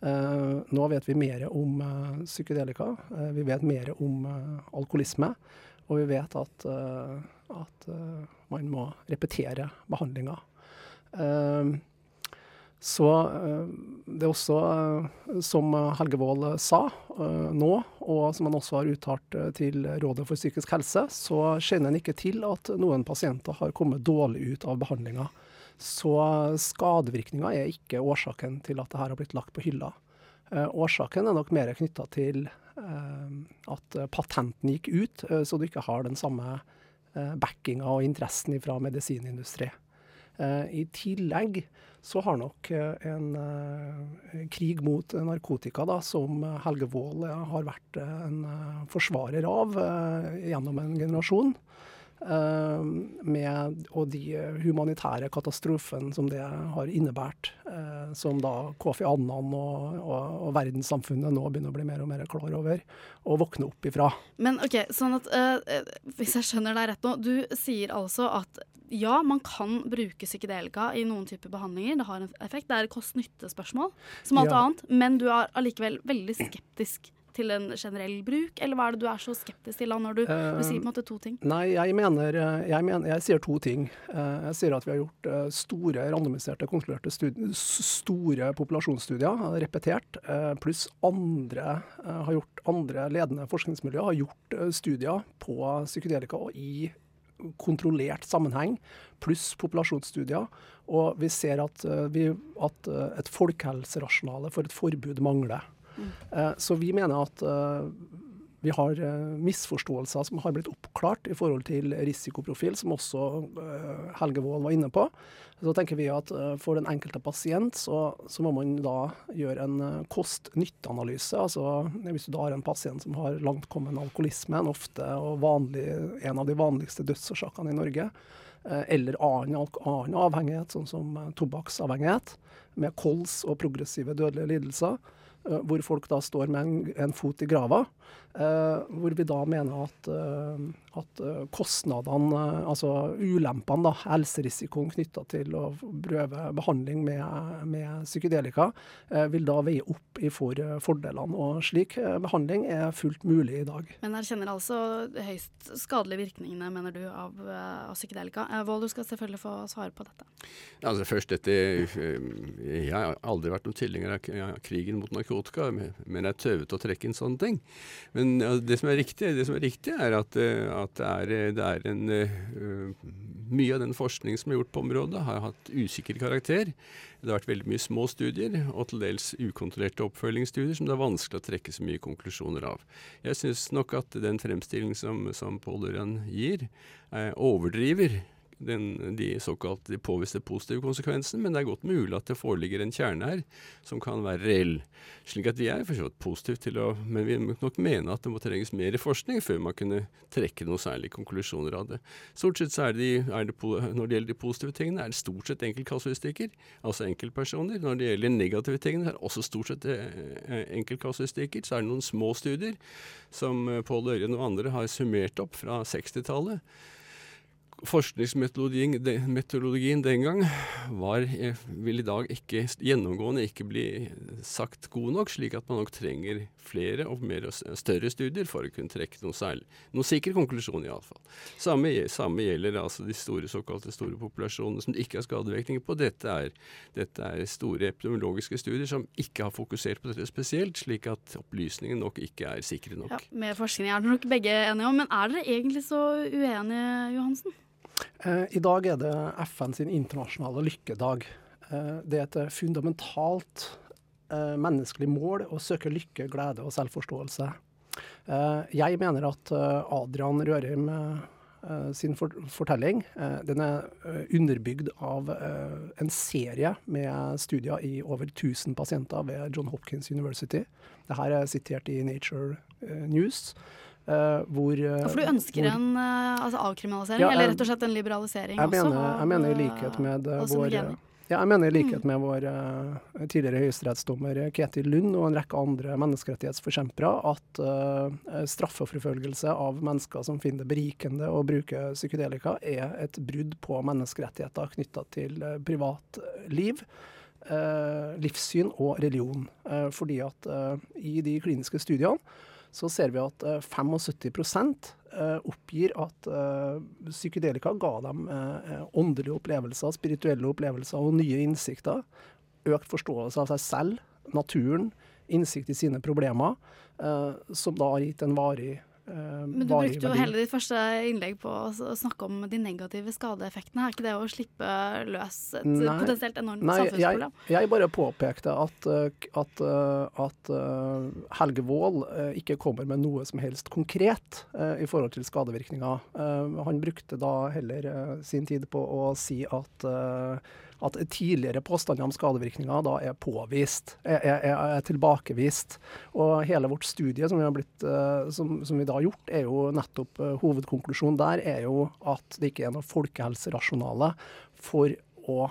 Uh, nå vet vi mer om uh, psykedelika, uh, vi vet mer om alkoholisme, og vi vet at, at man må repetere behandlinga. Eh, så eh, det er også, eh, som Helge Wold eh, sa nå, og som han også har uttalt til Rådet for psykisk helse, så kjenner en ikke til at noen pasienter har kommet dårlig ut av behandlinga. Så skadevirkninger er ikke årsaken til at dette har blitt lagt på hylla. Årsaken er nok mer knytta til at patenten gikk ut, så du ikke har den samme backinga og interessen fra medisinindustri. Eh, I tillegg så har nok eh, en eh, krig mot narkotika, da, som Helge Wold har vært en forsvarer av gjennom en generasjon, med, og de humanitære katastrofen som det har innebært, som da Kofi Annan og, og, og verdenssamfunnet nå begynner å bli mer og mer klar over, og våkne opp ifra. Men ok, sånn at eh, hvis jeg skjønner deg rett nå, du sier altså at ja, man kan bruke psykedelika i noen typer behandlinger, det har en effekt. Det er et kost-nytte-spørsmål, som alt Ja. annet. Men du er allikevel veldig skeptisk til en generell bruk, eller hva er det du er så skeptisk til da, når du, du sier på en måte to ting? Nei, jeg mener, eh, jeg, mener, jeg sier to ting. Eh, Jeg sier at vi har gjort eh, store randomiserte, kontrollerte studier, store populasjonsstudier, eh, repetert, eh, pluss andre eh, har gjort andre ledende forskningsmiljøer har gjort eh, studier på psykedelika og i kontrollert sammenheng, pluss populasjonsstudier. Og vi ser at, eh, vi, at eh, et folkehelserasjonale for et forbud mangler. Eh, Så vi mener at vi har eh, misforståelser som har blitt oppklart i forhold til risikoprofil, som også eh, Helge Wold var inne på. Så tenker vi at eh, for den enkelte pasient så, så må man da gjøre en kost-nytte-analyse. Altså hvis du da har en pasient som har langtkommen alkoholisme, en ofte og vanlig, en av de vanligste dødsårsakene i Norge, eller annen, annen avhengighet, sånn som tobakksavhengighet, med kols og progressive dødelige lidelser, hvor folk da står med en, en fot i grava. Eh, hvor vi da mener at, eh, at eh, kostnadene, altså ulempene, da, helserisikoen knytta til å prøve behandling med, med psykedelika, vil da veie opp i for fordelene. Og slik eh, behandling er fullt mulig i dag. Men erkjenner altså høyst skadelige virkningene, mener du, av, av psykedelika. Vold, du skal selvfølgelig få svare på dette. Altså først dette Jeg har aldri vært noen tilhenger av krigen mot narkotika, men men jeg tøvet å trekke inn sånne ting. Men ja, det som er riktig, som er, riktig er at, eh, at det er, eh, det er en eh, Mye av den forskning som er gjort på området, har hatt usikker karakter. Det har vært veldig mye små studier, og til dels ukontrollerte oppfølgingsstudier, som det er vanskelig å trekke så mye konklusjoner av. Jeg syns nok at den fremstillingen som, som Pål Ørjan gir, overdriver den, de såkalt de påviste positive konsekvensene, men det er godt mulig at det foreligger en kjerne her som kan være reell. Slik at vi er for så vidt positive til å Men vi må nok mene at det må trenges mer forskning før man kunne trekke noen særlige konklusjoner av det. Stort sett så er det, er det Når det gjelder de positive tingene, er det stort sett enkeltkasuistikker, altså enkeltpersoner. Når det gjelder negative tingene, er det også stort sett eh, enkeltkasuistikker. Så er det noen små studier som eh, Pål Ørjen og andre har summert opp fra 60-tallet forskningsmetodologien den, den gang var, eh, vil i dag ikke gjennomgående ikke bli sagt god nok, slik at man nok trenger flere og mer større studier for å kunne trekke noen, særlig, noen sikker konklusjon iallfall. Samme, samme gjelder altså de store såkalte store populasjonene som det ikke er skadevirkninger på. Dette er, dette er store epidemiologiske studier som ikke har fokusert på dette spesielt, slik at opplysningene nok ikke er sikre nok. Ja, med forskning er dere nok begge enige om, men er dere egentlig så uenige, Johansen? Eh, I dag er det FN sin internasjonale lykkedag. Eh, Det er et eh, fundamentalt menneskelig mål å søke lykke, glede og selvforståelse. Jeg mener at Adrian Rørheim sin fortelling den er underbygd av en serie med studier i over 1000 pasienter ved John Hopkins University. Dette er sitert i Nature News. Eh, hvor, eh, For du ønsker hvor- en eh, altså avkriminalisering, Ja, eller rett og slett en liberalisering jeg også? mener, jeg mener i likhet med vår ja, jeg mener i likhet med vår tidligere høyesterettsdommer Ketil Lund og en rekke andre menneskerettighetsforkjempere at uh, straffeforfølgelse av mennesker som finner det berikende å bruke psykedelika, er et brudd på menneskerettigheter knytta til privatliv. Uh, livssyn og religion. Uh, fordi at i de kliniske studiene så ser vi at eh, 75 eh, oppgir at eh, psykedelika ga dem eh, åndelige opplevelser, spirituelle opplevelser og nye innsikter. Økt forståelse av seg selv, naturen, innsikt i sine problemer, eh, som da har gitt en varig, eh, Men du brukte jo hele ditt første innlegg på å snakke om de negative skadeeffektene. Er ikke det å slippe løs et Nei. potensielt enormt Nei, jeg, samfunnsproblem? jeg bare påpekte at, uh, at, uh, at Helge Wold ikke kommer med noe som helst konkret i forhold til skadevirkninger. Han brukte da heller sin tid på å si at, at tidligere påstander om skadevirkninger da er påvist, er, er, er tilbakevist. Og hele vårt studie som vi blitt, uh, som, som vi da har gjort, er jo nettopp uh, hovedkonklusjonen der er jo at det ikke er noe folkehelserasjonale for å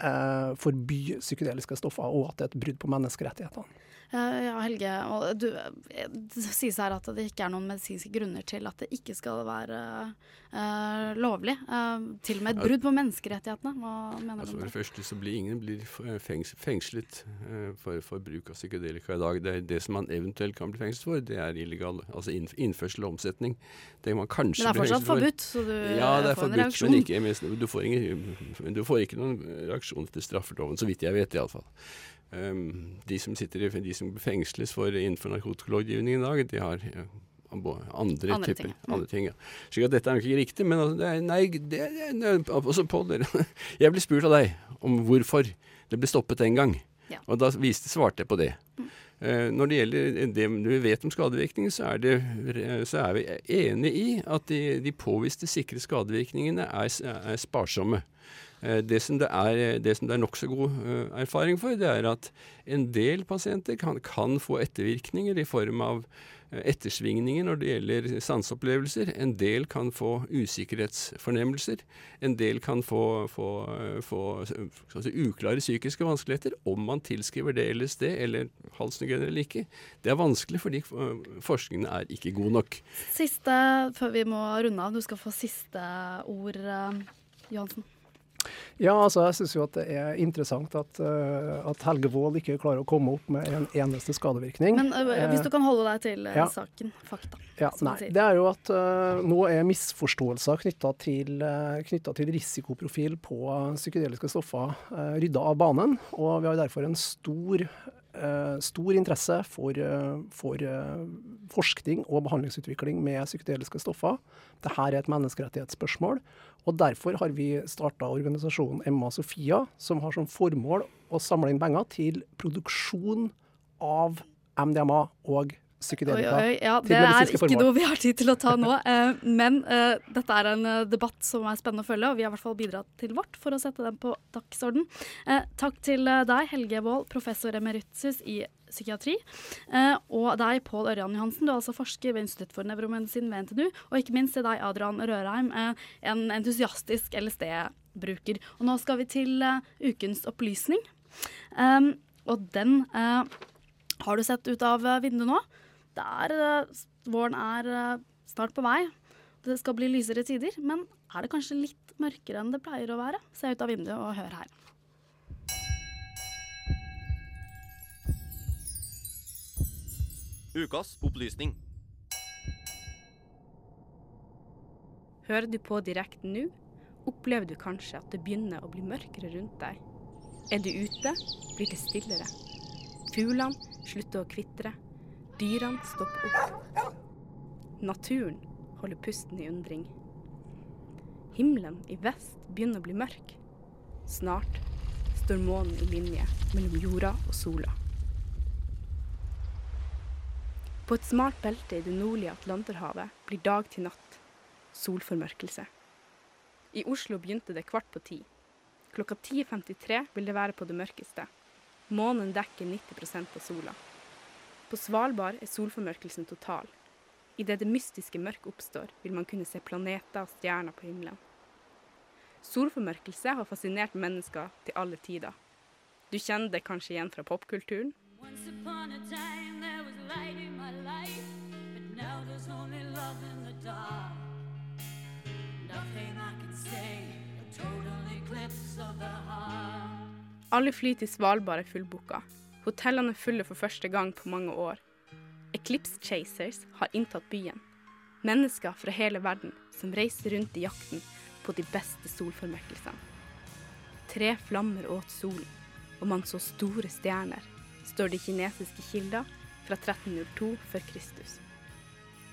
eh, forby psykedeliske stoffer, og at det er et brudd på menneskerettighetene. Ja, Helge, og du, det sies her at det ikke er noen medisinske grunner til at det ikke skal være uh, lovlig. Uh, til og med et brudd på menneskerettighetene. Hva mener Altså du for det første så blir ingen blir eh, fengs fengslet uh, for, for bruk av psykedelika i dag. Det, det som man eventuelt kan bli fengslet for, det er illegal altså innf innførsel og omsetning. Det man kanskje Men det er fortsatt for- forbudt, så du ja, det er får en forbudt, reaksjon. Men ikke, du, får ingen, du får ikke noen reaksjon til straffeloven, så vidt jeg vet iallfall. Um, de som sitter i, de som fengsles for innenfor narkotikalovgivningen i dag, de har andre, Andre typer ting, mm. andre ting. Ja. Så dette er nok ikke riktig, men altså, det er, nei, det er, det er, også på dere. Jeg ble spurt av deg om hvorfor det ble stoppet en gang, Ja. og da viste, svarte jeg på det. Eh, når det gjelder det vi vet om skadevirkninger, så er, det, så er vi enig i at de, de påviste sikre skadevirkningene er sparsomme. Eh, Det som det er, det som er nokså god eh, erfaring for, det er at en del pasienter kan, kan få ettervirkninger i form av eh, ettersvingninger når det gjelder sanseopplevelser. En del kan få usikkerhetsfornemmelser. En del kan få, få, eh, få si, uklare psykiske vanskeligheter om man tilskriver det LSD eller halsnogen eller ikke. Det er vanskelig fordi eh, forskningen er ikke god nok. Siste før vi må runde av. Du skal få siste ord, eh, Johansen. Ja, altså jeg syns jo at det er interessant at, uh, at Helge Wold ikke klarer å komme opp med en eneste skadevirkning. Men uh, hvis du kan holde deg til uh, ja. saken, fakta. Ja, nei, det er jo at eh, nå er misforståelser knytta til, til risikoprofil på psykedeliske stoffer uh, rydda av banen. Og vi har derfor en stor, eh, stor interesse for, eh, for eh, forskning og behandlingsutvikling med psykedeliske stoffer. Dette er et menneskerettighetsspørsmål. Og derfor har vi starta organisasjonen Emma Sofia, som har som formål å samle inn penger til produksjon av MDMA og psykedelika. Oi, oi, ja, til det er ikke noe vi har tid til å ta nå. eh, men eh, dette er en eh, debatt som er spennende å følge, og vi har i hvert fall bidratt til vårt for å sette den på dagsorden. Eh, takk til eh, deg, Helge Wold, professor emeritus i psykiatri. Eh, og deg, Pål Ørjan Johansen, du er altså forsker ved Institutt for nevromedisin ved NTNU. Og ikke minst til deg, Adrian Rørheim, en entusiastisk LSD-bruker. Og nå skal vi til ukens opplysning. Og den har du sett ut av vinduet nå. Det er, eh, våren er eh, snart på vei. det skal bli lysere tider, men er det kanskje litt mørkere enn det pleier å være? Se ut av vinduet og hør her. Ukas opplysning. Hører du på direkte nå, opplever du kanskje at det begynner å bli mørkere rundt deg. Er du ute, blir det stillere. Fuglene slutter å kvitre. Dyrene stopper opp. Naturen holder pusten i undring. Himmelen i vest begynner å bli mørk. Snart står månen i linje mellom jorda og sola. På et smalt belte i det nordlige Atlanterhavet blir dag til natt. Solformørkelse. I Oslo begynte det kvart på ti. Klokka 10.53 vil det være på det mørkeste. Månen dekker 90% av sola. På Svalbard er solformørkelsen total. Idet det mystiske mørket oppstår, vil man kunne se planeter og stjerner på himmelen. Solformørkelse har fascinert mennesker til alle tider. Du kjenner det kanskje igjen fra popkulturen? Alle fly til Svalbard er fullbooka. Hotellene er fulle for første gang på mange år. Eclipse Chasers har inntatt byen. Mennesker fra hele verden som reiser rundt i jakten på de beste solformørkelsene. Tre flammer åt solen, og man så store stjerner, står det i kinesiske kilder fra 1302 før Kristus.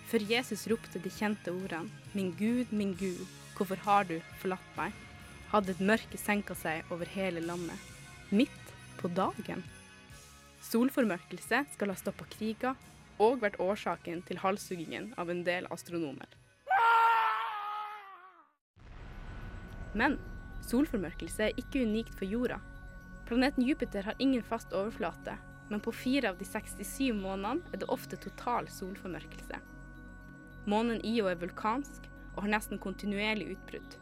Før Jesus ropte de kjente ordene 'Min Gud, min Gud, hvorfor har du forlatt meg?' hadde et mørke senka seg over hele landet, midt på dagen. Solformørkelse skal ha stoppa kriger og vært årsaken til halshuggingen av en del astronomer. Men solformørkelse er ikke unikt for jorda. Planeten Jupiter har ingen fast overflate, men på fire av de 67 månedene er det ofte total solformørkelse. Månen Io er vulkansk og har nesten kontinuerlig utbrudd.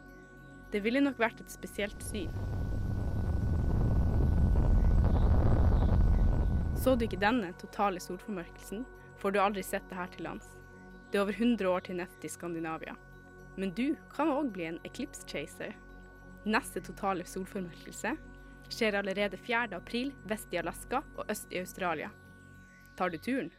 Det ville nok vært et spesielt syn. Så du ikke denne totale solformørkelsen, får du aldri sett det her til lands. Det er over 100 år til neste i Skandinavia. Men du kan òg bli en eclipse chaser. Neste totale solformørkelse skjer allerede 4. april vest i Alaska og øst i Australia. Tar du turen?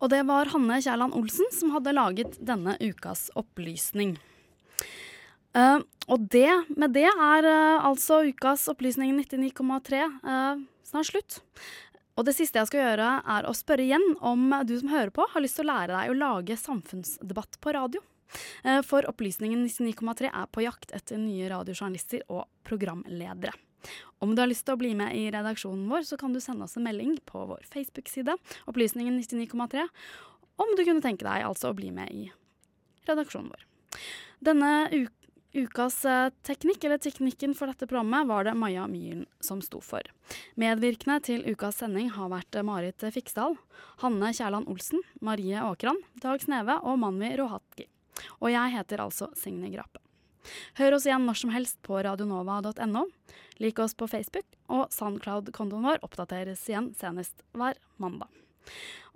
Og det var Hanne Kjærland Olsen som hadde laget denne ukas opplysning. Uh, og det, med det er uh, altså ukas opplysning 99,3 uh, snart slutt. Og det siste jeg skal gjøre, er å spørre igjen om du som hører på, har lyst til å lære deg å lage samfunnsdebatt på radio. For Opplysningen 99,3 er på jakt etter nye radiojournalister og programledere. Om du har lyst til å bli med i redaksjonen vår, så kan du sende oss en melding på vår Facebook-side, Opplysningen 99,3, om du kunne tenke deg altså å bli med i redaksjonen vår. Denne uka Ukas teknikk, eller teknikken for dette programmet, var det Maja Myhren som sto for. Medvirkende til ukas sending har vært Marit Fiksdal, Hanne Kjærland Olsen, Marie Åkran, Dag Sneve og Manvi Rohatki. Og jeg heter altså Signe Grape. Hør oss igjen når som helst på radionova.no. Lik oss på Facebook, og Soundcloud-kontoen vår oppdateres igjen senest hver mandag.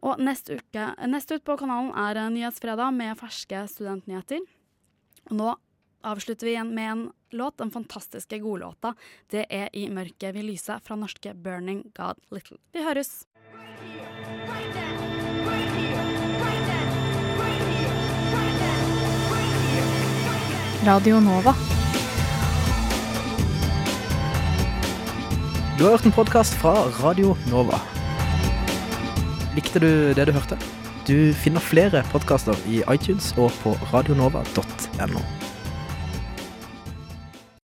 Og neste, uke, neste ut på kanalen er Nyhetsfredag med ferske studentnyheter. Nå avslutter vi igjen med en låt, den fantastiske godlåta 'Det er i mørket vi lyser' fra norske Burning God Little. Vi høres! Radio Nova. Du har hørt en podkast fra Radio Nova. Likte du det du hørte? Du finner flere podkaster i iTunes og på radionova.no.